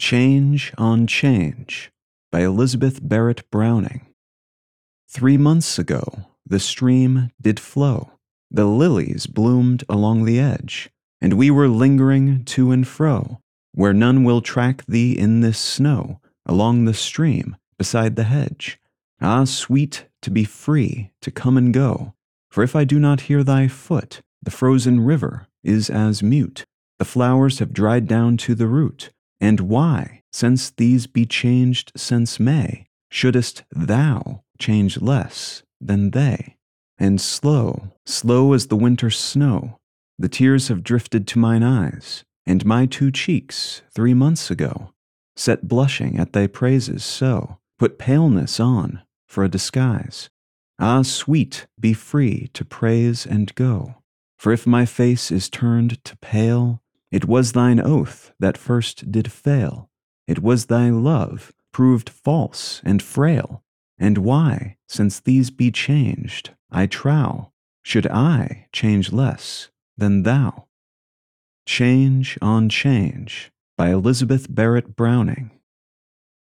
Change on Change by Elizabeth Barrett Browning. Three months ago, the stream did flow, the lilies bloomed along the edge, and we were lingering to and fro, where none will track thee in this snow, along the stream, beside the hedge. Ah, sweet to be free, to come and go, for if I do not hear thy foot, the frozen river is as mute, the flowers have dried down to the root and why, since these be changed since May, shouldest thou change less than they? And slow, slow as the winter snow, the tears have drifted to mine eyes, and my two cheeks, three months ago, set blushing at thy praises so, put paleness on for a disguise. Ah, sweet, be free to praise and go. For if my face is turned to pale, it was thine oath that first did fail. It was thy love proved false and frail. And why, since these be changed, I trow, should I change less than thou? Change on Change by Elizabeth Barrett Browning.